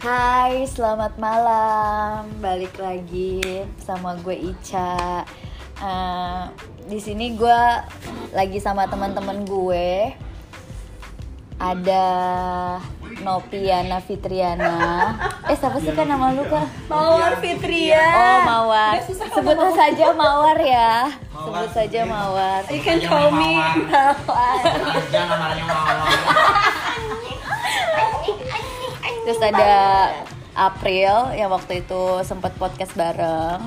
Hai, selamat malam. Balik lagi sama gue Ica. Eh, di sini gue lagi sama teman-teman gue. Ada Nopiana Fitriana. Eh, siapa sih kan nama lu kak? Mawar Fitria. Oh, Mawar. Udah susah Sebut saja Mawar ya. Sebut saja Mawar. You can call me Mawar. Aja namanya mawar. Terus ada April yang waktu itu sempat podcast bareng.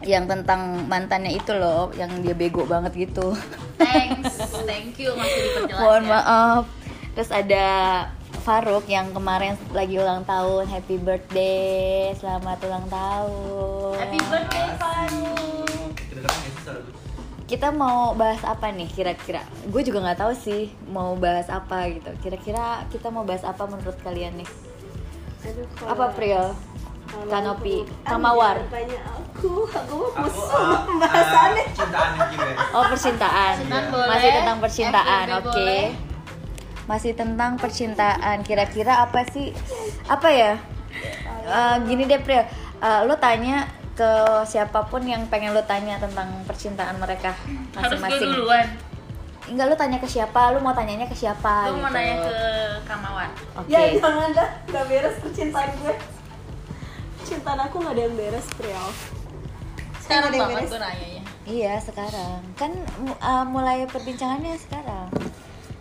Yang tentang mantannya itu loh yang dia bego banget gitu. Thanks, thank you masih diperjelas mohon ya. maaf. Terus ada Faruk yang kemarin lagi ulang tahun. Happy birthday. Selamat ulang tahun. Happy birthday Faru. Kita mau bahas apa nih kira-kira gue juga nggak tahu sih mau bahas apa gitu kira-kira kita mau bahas apa menurut kalian nih Aduh, kalau- apa Priel Kanopi Kamawar Tanya aku, aku mau Aku musuh uh, pembahasannya. uh. Oh percintaan, Percintaan boleh, masih tentang percintaan, oke. boleh. Masih tentang percintaan. Kira-kira apa sih? Apa ya? Eh, gini deh Pril, Eh, lo tanya ke siapa pun yang pengen lo tanya tentang percintaan mereka Harus gue masing-masing. duluan. Enggak lo tanya ke siapa? Lo mau tanyanya ke siapa? Mau gitu. nanya ke Kamawan. Oke. Ya jangan dah, nggak beres percintaan gue. Percintaan aku nggak ada yang beres, Priel. Sekarang Nggak ada yang banget beres. gue nanyanya. Iya sekarang. Kan eh, mulai perbincangannya sekarang.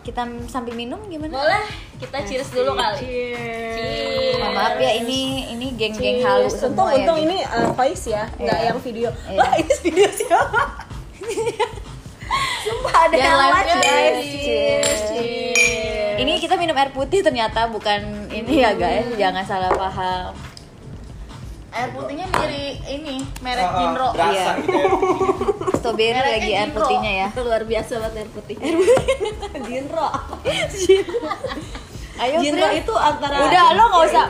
Kita sambil minum gimana? Boleh, kita cheers dulu kali. Cheers. Mohon maaf ya ini ini geng-geng halu Cheers. semua Untung, ya. untung ini uh, voice ya, nggak Iya. yang video. Iya. Wah, ini video siapa? Sumpah ada Yang yang live guys. cheers. Cheers. Cheers. Ini kita minum air putih ternyata bukan ini ya guys, jangan salah paham. Air putihnya mirip ini, merek Uh, uh, Jinro. Berasa Iya. gitu ya. Strawberry lagi air putihnya ya. Luar biasa banget air putih. Jinro. Ayo Jinro Pri. itu antara Udah lo nggak usah.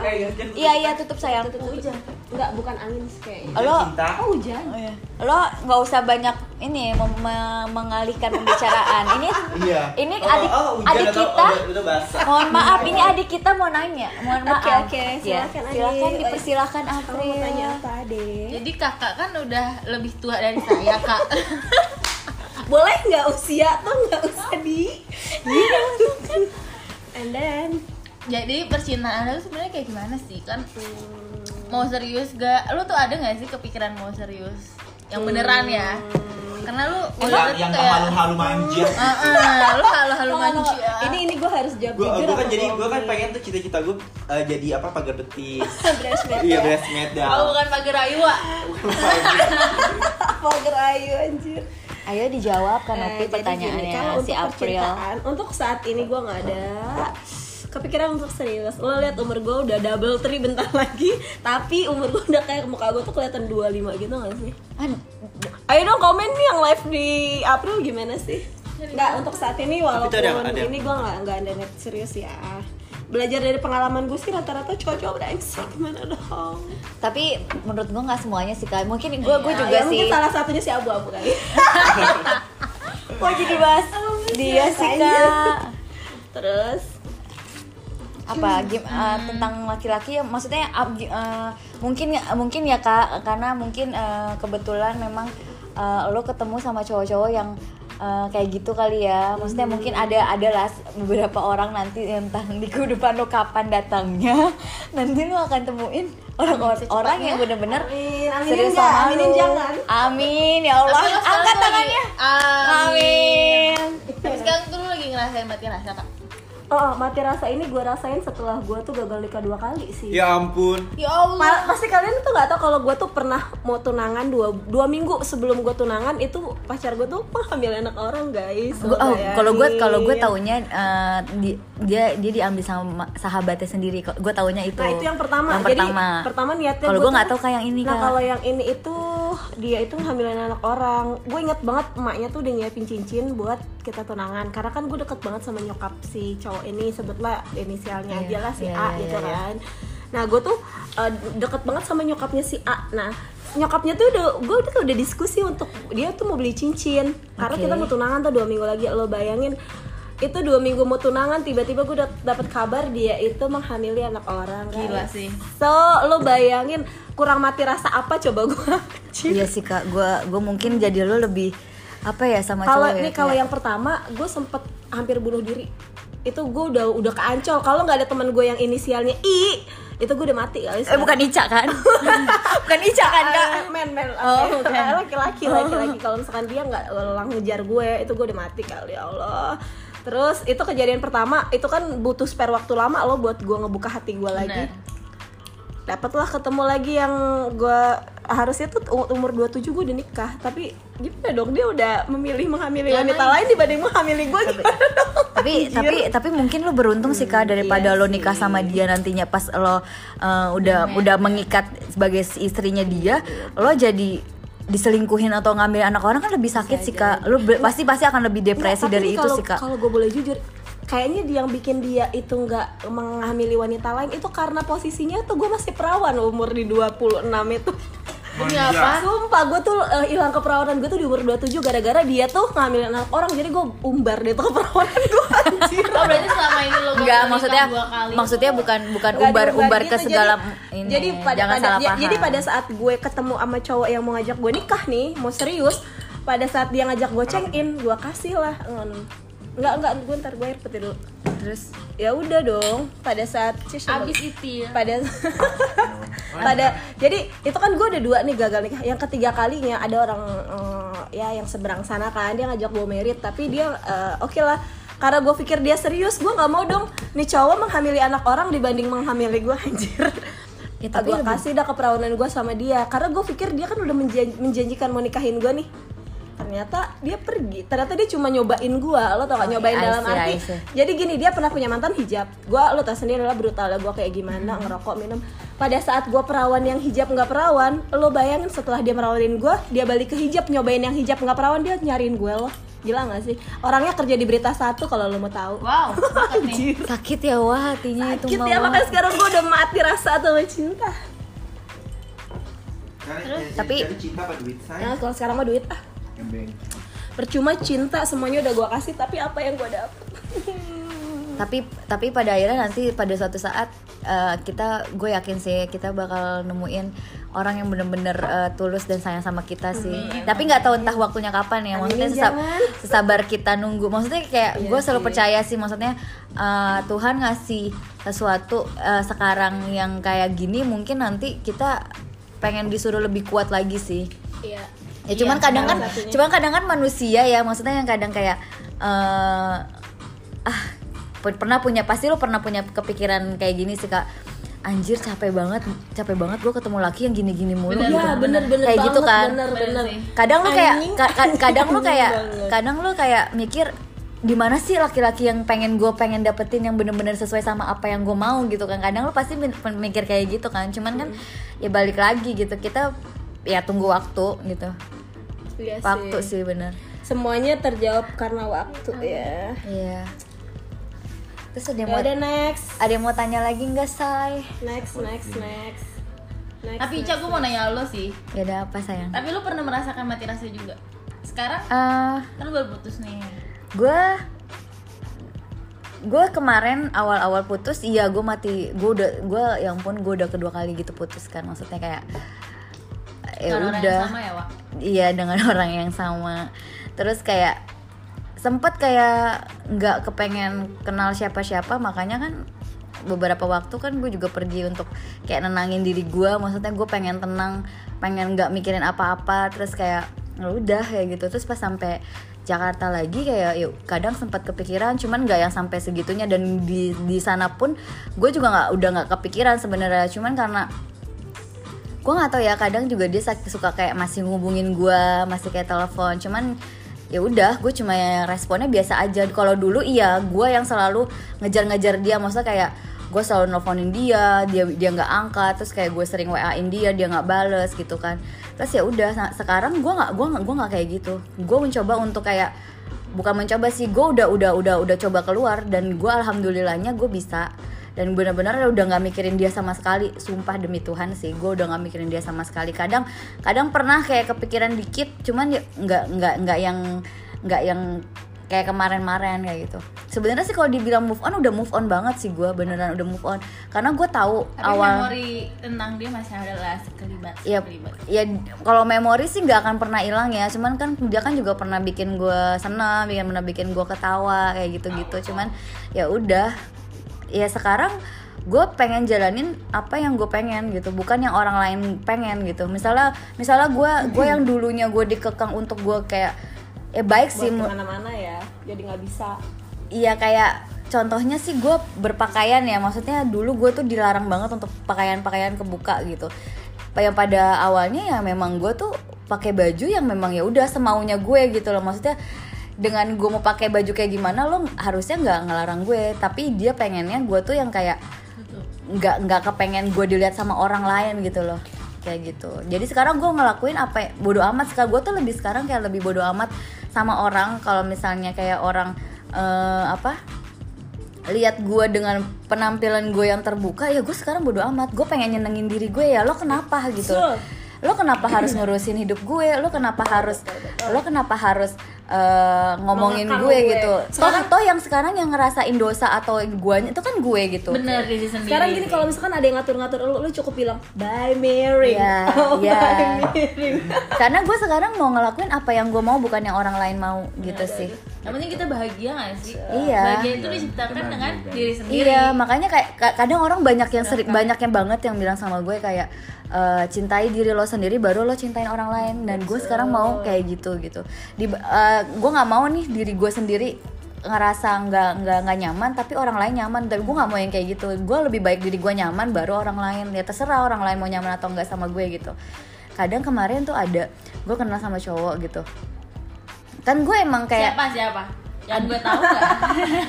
Iya, iya, tutup sayang. Tutup hujan. Enggak, bukan angin sih kayaknya. Lo Cinta. Oh, hujan. Oh, iya. Lo nggak usah banyak ini mem- me- mengalihkan pembicaraan. Ini Iya. ini Oh, adik oh, hujan adik atau- kita. oh, udah basah. Mohon maaf, ini adik kita mau nanya. Mohon Oke, maaf. oke, Ya, silakan, Adik. silakan dipersilakan Kamu April. mau tanya apa, Dek? Jadi kakak kan udah lebih tua dari saya kak. Boleh nggak usia tuh nggak usah di Iya. And then Jadi percintaan lu sebenarnya kayak gimana sih kan? Mau serius gak? Lu tuh ada gak sih kepikiran mau serius? Yang beneran ya? Karena lu gue Yang, yang kayak halu-halu manja. Heeh, lu halu-halu manja. ini ini gue harus jawab Gue jujur gue kan jadi gue kan pengen tuh cita-cita gue uh, jadi apa pagar betis. Iya ya. breastmate dah. Oh bukan pagar Ayua. Pagar ayu anjir Ayo dijawab kan Eh, nanti jadi pertanyaannya gini, kalau si untuk April. untuk saat ini gue nggak ada kepikiran untuk serius. Lo lihat umur gue udah double three bentar lagi tapi umur gue udah kayak muka gue tuh kelihatan 25 gitu gak sih? An- ayo dong komen nih yang live di April gimana sih? Nggak, untuk saat ini walaupun itu ada- ada- ini gue nggak nggak ada net serius ya belajar dari pengalaman gue sih rata-rata cowok-cowok brengsek gimana dong? Tapi menurut gue nggak semuanya sih kak. Mungkin gue gue Iya, juga ya, sih. mungkin salah satunya si abu-abu kali. Mau jadi bahas dia sih kak? terus? Apa gim eh, tentang laki-laki? Ya maksudnya eh, mungkin mungkin ya kak karena mungkin eh, kebetulan memang eh, lo ketemu sama cowok-cowok yang eh, kayak gitu kali ya maksudnya mungkin ada ada lah beberapa orang nanti entah di depan lo kapan datangnya nanti lo akan temuin orang-orang orang yang bener-bener Amin, aminin serius nggak? sama Aminin lo. jangan. amin ya Allah angkat tangannya amin Tapi sekarang tuh lu lagi ngerasain mati rasa kak. Oh, mati rasa ini gue rasain setelah gue tuh gagal nikah dua kali sih. Ya ampun. Ya Allah. Pasti kalian tuh nggak tahu kalau gue tuh pernah mau tunangan dua dua minggu sebelum gue tunangan itu pacar gue tuh mengambil anak orang guys. Gua- oh, Bayangin. kalau gue kalau gue taunya eh, di- dia dia diambil sama sahabatnya sendiri kok gue taunya itu Nah itu yang pertama. yang Jadi pertama pertama niatnya kalau gua gue nggak tahu kayak yang ini Nah kalau yang ini itu dia itu ngambilin anak orang. Gue inget banget emaknya tuh udah nyiapin cincin buat kita tunangan. Karena kan gue deket banget sama nyokap si cowok ini sebutlah inisialnya Iya, aja lah si iya, A iya, gitu iya. kan. Nah gue tuh uh, deket banget sama nyokapnya si A. Nah nyokapnya tuh udah gue tuh udah diskusi untuk dia tuh mau beli cincin karena Oke. kita mau tunangan tuh dua minggu lagi lo bayangin itu dua minggu mau tunangan tiba-tiba gue udah dapet kabar dia itu menghamili anak orang guys. Gila sih. so lo bayangin kurang mati rasa apa coba gue iya sih kak. Gue gue mungkin jadi lo lebih apa ya sama kalau cowok ya, ini kalau yang pertama gue sempet hampir bunuh diri. Itu gue udah udah keancol. Kalau nggak ada teman gue yang inisialnya i itu gue udah mati kali eh bukan Ica kan? Bukan Ica kan kak? Eh, men men. Oh, oke. bukan. laki-laki laki-laki. Kalau misalkan dia nggak lang ngejar gue itu gue udah mati kali ya Allah. Terus itu kejadian pertama itu kan butuh spare waktu lama lo buat gue ngebuka hati gue lagi. Dapatlah ketemu lagi yang gue harusnya tuh umur 27 gue udah nikah tapi gimana dong? Dia udah memilih menghamili Ya, wanita kan? lain dibanding menghamili gue dong? tapi tapi tapi mungkin lo beruntung sih kak daripada iya lo nikah sih. sama dia nantinya pas lo uh, udah udah mengikat sebagai istrinya dia lo jadi diselingkuhin atau ngambil anak orang kan lebih sakit sih kak. Lo pasti pasti akan lebih depresi Nggak, tapi dari itu sih kak. Kalau gue boleh jujur, kayaknya dia yang bikin dia itu nggak menghamili wanita lain itu karena posisinya tuh gue masih perawan umur di 26 itu. Demi apa? Sumpah gue tuh eh, hilang keperawanan gue tuh di umur 27 gara-gara dia tuh ngambil anak orang jadi gue umbar deh tuh keperawanan gue anjir. Oh berarti selama ini lo Enggak, maksudnya kali. maksudnya bukan bukan umbar umbar ke gitu, segala jadi, ini. jadi pada, jangan pada- salah ya- paham. jadi pada saat gue ketemu sama cowok yang mau ngajak gue nikah nih mau serius pada saat dia ngajak gue check in gue kasih lah nggak nggak gue ntar gue air putih dulu. Terus ya udah dong pada saat Cis, abis itu ya. pada pada jadi itu kan gue udah dua nih gagal nikah yang ketiga kalinya ada orang eh, ya yang seberang sana kan dia ngajak gue merit tapi dia eh, oke lah. Karena gue pikir dia serius gue nggak mau dong. Nih cowok menghamili anak orang dibanding menghamili gue anjir. Ya, tapi gue kasih dah keperawanan gue sama dia. Karena gue pikir dia kan udah menjan- menjanjikan mau nikahin gue nih ternyata dia pergi. Ternyata dia cuma nyobain gue lo tau gak nyobain I dalam see, arti jadi gini dia pernah punya mantan hijab. Gue lo tau sendiri lah brutalnya gue kayak gimana ngerokok minum. Pada saat gue perawan yang hijab nggak perawan lo bayangin setelah dia merawanin gue dia balik ke hijab nyobain yang hijab nggak perawan dia nyariin gue loh gila gak sih? Orangnya kerja di berita satu kalau lo mau tahu. Wow, nih. sakit ya wah hatinya itu sakit ya makanya sekarang gue udah mati rasa sama cinta. Tapi- tapi cinta apa duit? Nah, saya kalau sekarang mah duit ah Gembeng. percuma cinta semuanya udah gue kasih tapi apa yang gue dapet? Tapi tapi pada akhirnya nanti pada suatu saat eh, kita gue yakin sih kita bakal nemuin orang yang bener-bener eh, tulus dan sayang sama kita sih. Tapi nggak tahu entah waktunya kapan ya maksudnya Amin, sesab- sesabar kita nunggu. Maksudnya kayak gue selalu percaya sih maksudnya eh, Tuhan ngasih sesuatu eh, sekarang yang kayak gini mungkin nanti kita pengen disuruh lebih kuat lagi sih. Iya ya cuman kadang kan satunya. cuman kadang kan manusia ya maksudnya yang kadang kayak eh ah pu- pernah punya pasti lo pernah punya kepikiran kayak gini sih kak. Anjir capek banget capek banget gue ketemu laki yang gini-gini mulu Bener, gitu. Iya bener-bener kayak gitu banget, kan. bener, Bener bener. kadang lo kayak ka- ka- kadang lo kayak banget. kadang lo kayak mikir di mana sih laki-laki yang pengen gue pengen dapetin yang bener-bener sesuai sama apa yang gue mau? gitu kan. Kadang lo pasti mikir kayak gitu kan. Cuman kan ya balik lagi gitu kita ya tunggu waktu gitu Iya waktu sih. sih bener semuanya terjawab karena waktu ya Iya. Terus ada yang ya mau udah next ada yang mau tanya lagi nggak say? next next next next Tapi Ica gue mau nanya lo sih. Ya ada apa sayang? Tapi lo pernah merasakan mati rasa juga? Sekarang Eh, kan lo baru putus nih. gue gue kemarin awal-awal putus iya gue mati gue udah gue yang pun gue udah kedua kali gitu putus kan maksudnya kayak ya Dengan orang yang udah. sama ya, Wak? iya dengan orang yang sama. Terus kayak sempet kayak nggak kepengen kenal siapa-siapa makanya kan beberapa waktu kan gue juga pergi untuk kayak nenangin diri gue maksudnya gue pengen tenang pengen nggak mikirin apa-apa. Terus kayak ya udah kayak gitu. Terus pas sampai Jakarta lagi kayak yuk kadang sempat kepikiran cuman nggak yang sampai segitunya. Dan di di sana pun gue juga nggak udah nggak kepikiran sebenarnya. Cuman karena gue nggak tahu ya kadang juga dia suka kayak masih ngubungin gue masih kayak telepon. Cuman ya udah gue cuma responnya biasa aja. Kalau dulu iya gue yang selalu ngejar-ngejar dia. Maksudnya kayak gue selalu nelfonin dia dia dia nggak angkat. Terus kayak gue sering wa in dia dia nggak bales gitu kan. Terus ya udah sekarang gue nggak gue gue nggak kayak gitu. Gue mencoba untuk kayak bukan mencoba sih gue udah udah udah udah coba keluar. Dan gue alhamdulillahnya gue bisa dan benar-benar udah nggak mikirin dia sama sekali. Sumpah demi Tuhan sih gue udah nggak mikirin dia sama sekali. Kadang kadang pernah kayak kepikiran dikit cuman ya nggak nggak nggak yang nggak yang kayak kemarin-kemarin kayak gitu. Sebenarnya sih kalau dibilang move on udah move on banget sih gue beneran udah move on. Karena gue tahu Tapi awal memori tentang dia masih ada lah sekelibat. ya sekelibat. ya kalau memori sih nggak akan pernah hilang ya. Cuman kan dia kan juga pernah bikin gue senang bikin pernah bikin gue ketawa kayak gitu gitu cuman ya udah ya sekarang gue pengen jalanin apa yang gue pengen gitu bukan yang orang lain pengen gitu misalnya misalnya gue gue yang dulunya gue dikekang untuk gue kayak ya baik sih buat mu- ke mana-mana ya jadi nggak bisa Iya kayak contohnya sih gue berpakaian ya maksudnya dulu gue tuh dilarang banget untuk pakaian-pakaian kebuka gitu. Yang pada awalnya ya memang gue tuh pakai baju yang memang ya udah semaunya gue gitu loh maksudnya dengan gue mau pakai baju kayak gimana lo harusnya nggak ngelarang gue. Tapi dia pengennya gue tuh yang kayak nggak nggak kepengen gue dilihat sama orang lain gitu loh. Kayak gitu. Jadi sekarang gue ngelakuin apa bodoh amat sekarang gue tuh lebih sekarang kayak lebih bodoh amat sama orang. Kalau misalnya kayak orang eh, apa lihat gue dengan penampilan gue yang terbuka ya gue sekarang bodoh amat. Gue pengen nyenengin diri gue ya. Lo kenapa gitu? Lo kenapa harus ngurusin hidup gue? Lo kenapa harus lo kenapa harus eh, ngomongin gue, gue. gitu toh toh yang sekarang yang ngerasain dosa atau guanya itu kan gue gitu Bener diri sendiri. sekarang gini kalau misalkan ada yang ngatur-ngatur lu lu cukup bilang bye Mary Iya, oh, iya. bye Mary karena gue sekarang mau ngelakuin apa yang gue mau bukan yang orang lain mau gitu sih Yang penting kita bahagia gak sih? Iya. Bahagia itu diciptakan dengan diri sendiri. Iya, makanya kayak ka- kadang orang banyak yang sering banyak yang banget yang bilang sama gue kayak eh, cintai diri lo sendiri baru lo cintain orang lain. Dan gue sekarang mau kayak gitu gitu. Di eh, gue nggak mau nih diri gue sendiri ngerasa nggak nggak nggak nyaman tapi orang lain nyaman. Tapi gue nggak mau yang kayak gitu. Gue lebih baik diri gue nyaman baru orang lain. Ya terserah orang lain mau nyaman atau enggak sama gue gitu. Kadang kemarin tuh ada gue kenal sama cowok gitu kan gue emang kayak Siapa siapa? Yang gue tahu gak?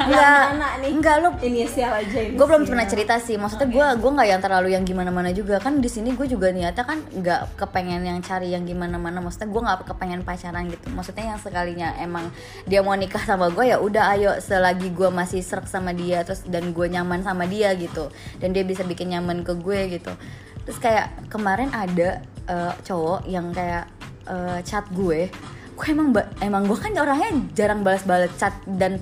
enggak mana nih? enggak lu inisial aja ini? Gue belum pernah cerita sih maksudnya gue gue nggak yang terlalu yang gimana mana juga. Kan di sini gue juga niatnya kan nggak kepengen yang cari yang gimana mana maksudnya gue nggak kepengen pacaran gitu. Maksudnya yang sekalinya emang dia mau nikah sama gue ya udah ayo. Selagi gue masih serak sama dia terus dan gue nyaman sama dia gitu. Dan dia bisa bikin nyaman ke gue gitu. Terus kayak kemarin ada eh, cowok yang kayak eh, chat gue gue emang emang gue kan orangnya jarang balas-balas chat dan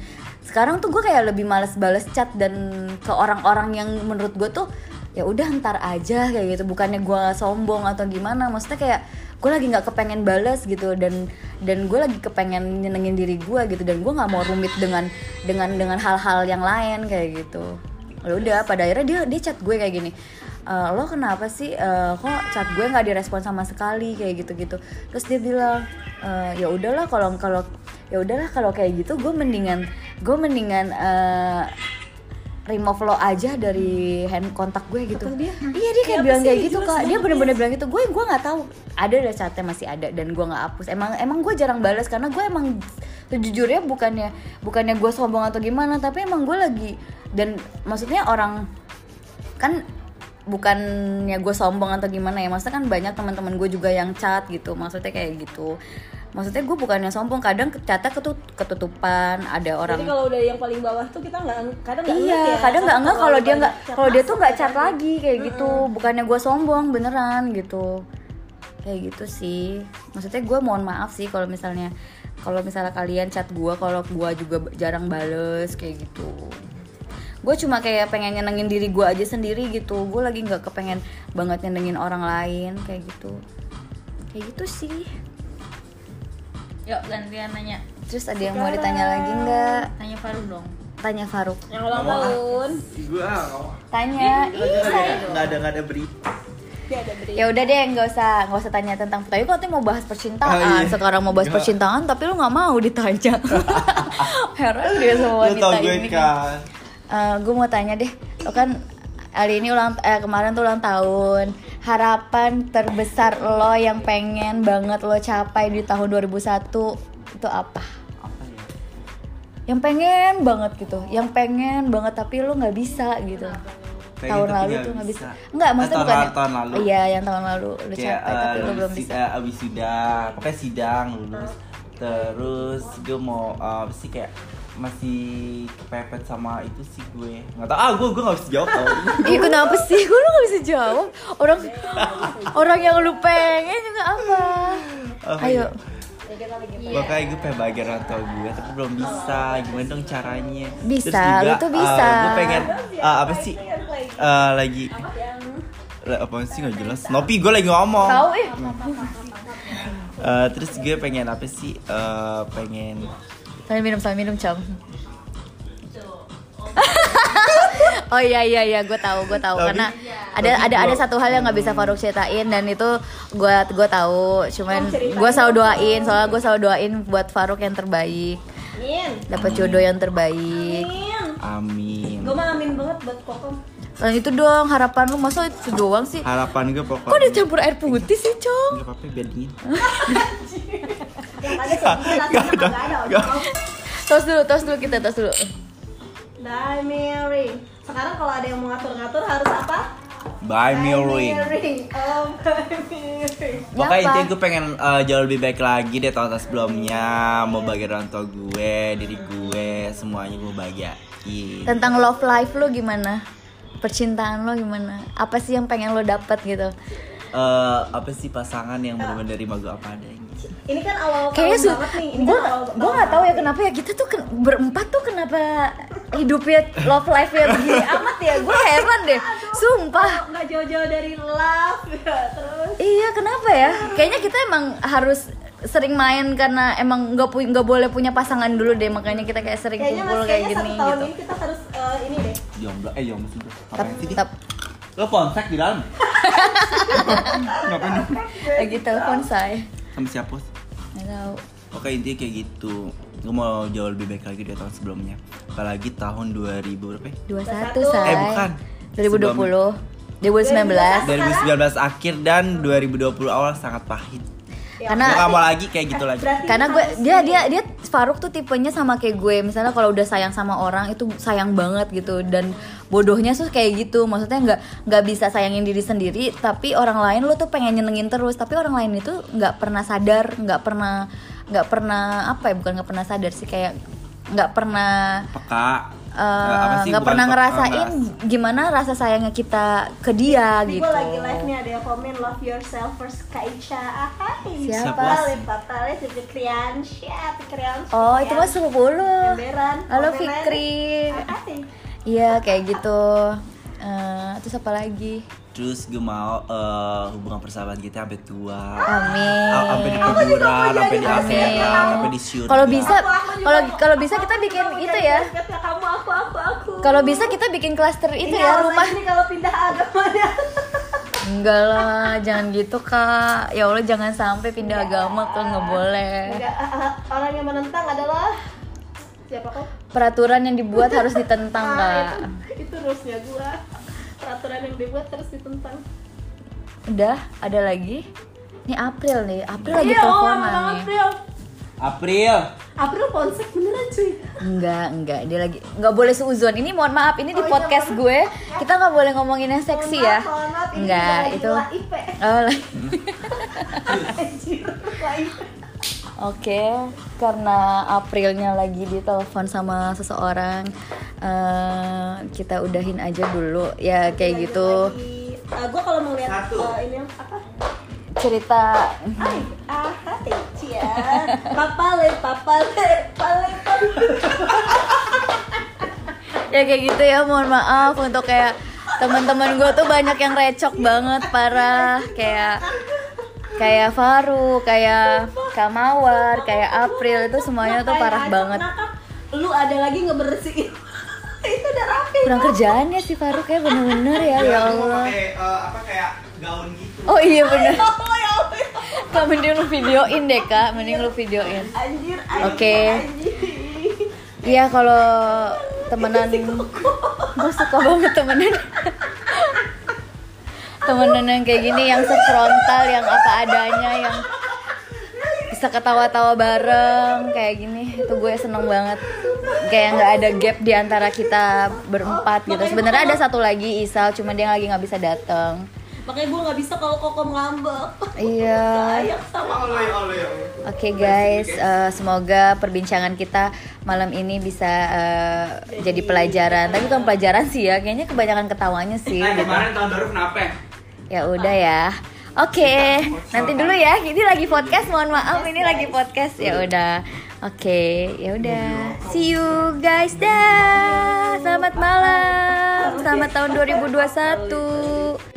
sekarang tuh gue kayak lebih males balas chat dan ke orang-orang yang menurut gue tuh ya udah ntar aja kayak gitu. Bukannya gue sombong atau gimana maksudnya kayak gue lagi nggak kepengen balas gitu dan dan gue lagi kepengen nyenengin diri gue gitu dan gue nggak mau rumit dengan dengan dengan hal-hal yang lain kayak gitu. Ya udah pada akhirnya dia dia chat gue kayak gini "Eh, lo kenapa sih? Eh, kok chat gue nggak direspon sama sekali? Kayak gitu gitu terus dia bilang "Eh, ya udahlah kalau kalau ya udahlah kalau kayak gitu gue mendingan gue mendingan eh, remove lo aja dari hand kontak gue gitu. Kata dia? iya dia kayak bilang sih? kayak gitu kak. dia bener-bener bilang gitu. Gue gue nggak tahu. Ada ada chatnya masih ada dan gue nggak hapus. Emang emang gue jarang balas karena gue emang sejujurnya bukannya bukannya gue sombong atau gimana tapi emang gue lagi dan maksudnya orang kan bukannya gue sombong atau gimana ya maksudnya kan banyak teman-teman gue juga yang chat gitu maksudnya kayak gitu. Maksudnya gue bukannya sombong kadang chatnya ketut ketutupan ada orang Jadi kalau udah yang paling bawah tuh kita nggak kadang nggak iya ya. kadang nggak enggak kalau dia nggak kalau dia tuh nggak ya chat kan. lagi kayak gitu. Bukannya gue sombong beneran gitu. Kayak gitu sih. Maksudnya gue mohon maaf sih kalau misalnya kalau misalnya kalian chat gue kalau gue juga jarang bales kayak gitu gue cuma kayak pengen nyenengin diri gue aja sendiri gitu gue lagi nggak kepengen banget nyenengin orang lain kayak gitu kayak gitu sih Yuk gantian nanya. terus ada yang mau ditanya lagi nggak Tanya Faruk dong. tanya Faruk Yang ulang tahun Gue tanya ih saya nggak ada nggak ada berita. beri. ya udah deh nggak usah nggak usah tanya tentang tapi kok mau bahas percintaan Oh, iya. sekarang mau bahas Nggak. percintaan tapi lu nggak mau ditanya heran dia sama wanita ini kan. Gue mau tanya deh lo kan hari ini ulang eh, kemarin tuh ulang tahun harapan terbesar lo yang pengen banget lo capai di tahun 2001 itu apa Apa ya? yang pengen banget gitu yang pengen banget tapi lo nggak bisa gitu Pengen tahun lalu tuh nggak bisa. Enggak, Eh, maksudnya tahun bukan lalu- tahun lalu. Iya, yang tahun lalu lu Kayak capai tapi lu eh, belum bisa. eh, abis sidang, pokoknya sidang lulus. Terus gue mau eh, apa sih kayak masih kepepet sama itu sih gue nggak tau ah gue gue nggak bisa jawab tau Ih kenapa sih? Gue lu gak bisa jawab Orang orang yang lu pengen juga apa? Apa Ayo ya? Iya. Makanya gue pengen bagi orang tua gue tapi belum bisa. Gimana dong caranya? Bisa, lu tuh bisa. gue pengen ah, apa sih? Eh, lagi apa sih nggak jelas? Nopi gue lagi ngomong. Tahu eh. Eh, terus gue pengen apa sih? Eh, pengen Sambil minum, sambil minum, Com. oh iya iya iya, gue tahu gue tahu Tapi- karena ada ada ada satu hal yang nggak bisa Faruk ceritain dan itu gue gue tahu, cuman gue selalu doain soalnya gue selalu doain buat Faruk yang terbaik, Amin. dapat jodoh yang terbaik. Amin. Gue mah amin banget buat kokom. Selain itu doang harapan lu masa itu doang sih? Harapan gue pokoknya. Kok dicampur air putih sih, Com? Gak apa-apa biar dingin. Yang ada kagak ada. Gak. Tos dulu, tos dulu kita tos dulu. Bye Mary. Sekarang kalau ada yang mau ngatur-ngatur harus apa? Bye Mary. Oh, Mary. Pokoknya Apa? intinya gue pengen eh, jauh lebih baik lagi deh tahun sebelumnya Mau bagi orang tua gue, diri gue, semuanya gue bahagiain Tentang love life lu gimana? Percintaan lo gimana? Apa sih yang pengen lo dapet gitu? Eh, Apa sih pasangan yang benar-benar nerima gue apa adanya Ini kan awal Kayaknya tahun su- banget nih. Ini gue kan awal nggak tahu ya kenapa ya kita tuh ken- berempat tuh kenapa hidupnya love life ya begini amat ya gue heran deh sumpah nggak jauh-jauh dari love ya terus iya kenapa ya kayaknya kita emang harus sering main karena emang nggak pu- nggak boleh punya pasangan dulu deh makanya kita kayak sering kayaknya kumpul kayak kayaknya gini satu tahun gitu ini kita harus eh, ini deh Jomblo, eh jomblo sih gue Tap- Ngapain sih? Di? tap- Lo ponsek di dalam? Ngapain? lagi telepon saya Sama siapa? Nggak tahu. Oke intinya kayak gitu. Gue mau jauh lebih baik lagi dari tahun sebelumnya. Apalagi tahun 2000 berapa ya? 21 say. Eh, bukan. 2020 2019 2019 akhir dan 2020 awal sangat pahit karena Gue gak mau lagi kayak gitu lagi. Berarti karena gue dia dia dia Faruk tuh tipenya sama kayak gue. Misalnya kalau udah sayang sama orang itu sayang banget gitu. Dan bodohnya tuh kayak gitu. Maksudnya nggak nggak bisa sayangin diri sendiri tapi orang lain lu tuh pengen nyenengin terus. Tapi orang lain itu nggak pernah sadar nggak pernah nggak pernah apa ya bukan nggak pernah sadar sih kayak nggak pernah Peka eh, nggak bukan pernah ngerasain nggak- gimana rasa sayangnya kita ke dia Nih, gitu. gue lagi live nih ada yang komen love yourself first Kaicha Ahai Siapa? Papale si Fikrian. Siapa Fikrian. Oh itu mah sepupu lu Emberan halo Fikri. Iya kayak gitu. Eh, terus apa lagi? Terus gue mau eh, hubungan persahabatan kita sampai tua Amin. Sampai di kuburan, sampai di akhirat, sampai di syurga Kalau bisa, Aku, aku kalau kalau bisa kita Aku bikin mau itu ya. kamu aku aku aku Kalau bisa kita bikin klaster itu ya rumah. ini kalau pindah agamanya Enggak lah, jangan gitu kak. Ya Allah jangan sampai pindah agama kak nggak boleh. Enggak, ah, ah, orang yang menentang adalah siapa kok? Peraturan yang dibuat harus ditentang Ah, kak. itu, itu rulesnya gua. Peraturan yang dibuat harus ditentang. Udah, ada lagi? Ini April nih, April lagi Iya, oh, teleponan sama nih. April. April April konsep beneran cuy. Enggak, enggak, dia lagi nggak boleh seuzon. Ini mohon maaf, ini di Oh, iya, podcast mohon gue kita nggak boleh ngomongin yang seksi Mohon ya. maaf, mohon maaf, ini Enggak, itu. Oh. Oke, karena Aprilnya lagi ditelepon sama seseorang, eh, kita udahin aja dulu ya kayak gitu Lagi- eh, gua kalau melihat Satu. eh, ini apa? cerita. Ay, ah, hati, cia. Papale, papale, pale, pale. Ya kayak gitu ya, mohon maaf untuk kayak teman-teman gue tuh banyak yang recok banget parah kayak kayak Faru, kayak Kamawar, kayak April itu semuanya tuh parah banget. kenapa Lu ada lagi ngebersihin. Kurang kerjaannya sih Faru kayak bener-bener ya, ya Allah. eh, apa kayak gaun gitu Oh iya bener. Oh, ya Allah. Kak mending lu videoin deh kak, mending lu videoin. Anjir, anjir. Oke. Iya kalau temenan, gue suka banget temenan. temenan yang kayak gini, yang sefrontal, yang apa adanya, yang bisa ketawa-tawa bareng kayak gini, itu gue seneng banget. Kayak nggak ada gap di antara kita berempat gitu. Sebenarnya ada satu lagi Isal, cuma dia lagi nggak bisa datang. Makanya gue nggak bisa kalau kokom ngambek. Iya. Sayang sama Oke guys, eh, semoga perbincangan kita malam ini bisa eh, jadi pelajaran. Tapi bukan pelajaran sih ya, kayaknya kebanyakan ketawanya sih. gitu. tahun baru kenapa Ya udah ya. Oke, nanti dulu ya. Ini lagi podcast. Mohon maaf, ini lagi podcast. Ya udah. Oke, ya udah. See you guys dah. Selamat malam. Selamat tahun 2021.